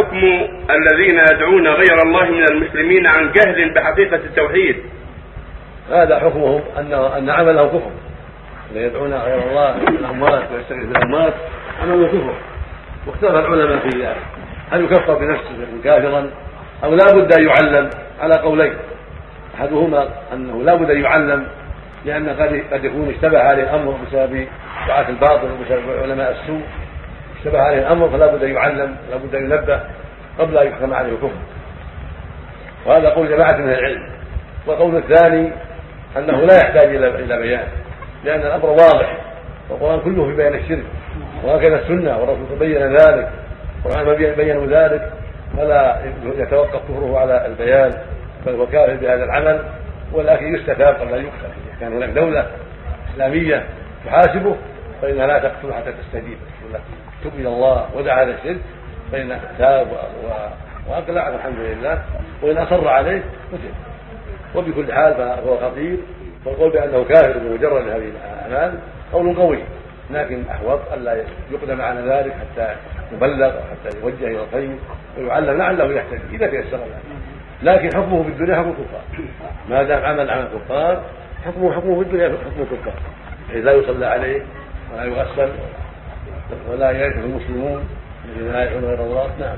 حكم الذين يدعون غير الله من المسلمين عن جهل بحقيقة التوحيد؟ هذا حكمهم ان أن عملهم كفر. يدعون غير الله الاموات ويستغيث بالاموات عملهم كفر. واختلف العلماء في ذلك. هل يكفر بنفسه كافرا؟ أو لا بد أن يعلم؟ على قولين. أحدهما أنه لا بد أن يعلم لأن قد قد يكون اشتبه عليه الأمر بسبب دعاة الباطل وبسبب علماء السوء. اشتبه عليه الأمر فلا بد أن يعلم لا بد أن ينبه قبل أن يحكم عليه الكفر وهذا قول جماعة من العلم. والقول الثاني أنه لا يحتاج إلى إلى بيان لأن الأمر واضح. والقرآن كله في بيان الشرك وهكذا السنة والرسول بين ذلك والعلماء بينوا ذلك فلا يتوقف كفره على البيان بل هو كافر بهذا العمل ولكن يستتاب قبل أن يقتل إذا كان هناك دولة إسلامية تحاسبه فإنها لا تقتل حتى تستجيب. تب إلى الله ودعا هذا الشرك فإن تاب وأقلع الحمد لله. وإن أصر عليه قتل وبكل حال فهو خطير. والقول بأنه كافر بمجرد هذه الأعمال قول قوي. لكن أحوط ألا يقدم على ذلك حتى يبلغ وحتى يوجه إلى الخير ويعلم لعله يحتاج إذا تيسر ذلك لكن حكمه في الدنيا حكم الكفار ما دام عمل عمل الكفار حكمه حكمه في الدنيا حكم بحيث لا يصلى عليه ولا يغسل ولا يرثه المسلمون الذين لا يدعون غير الله نعم.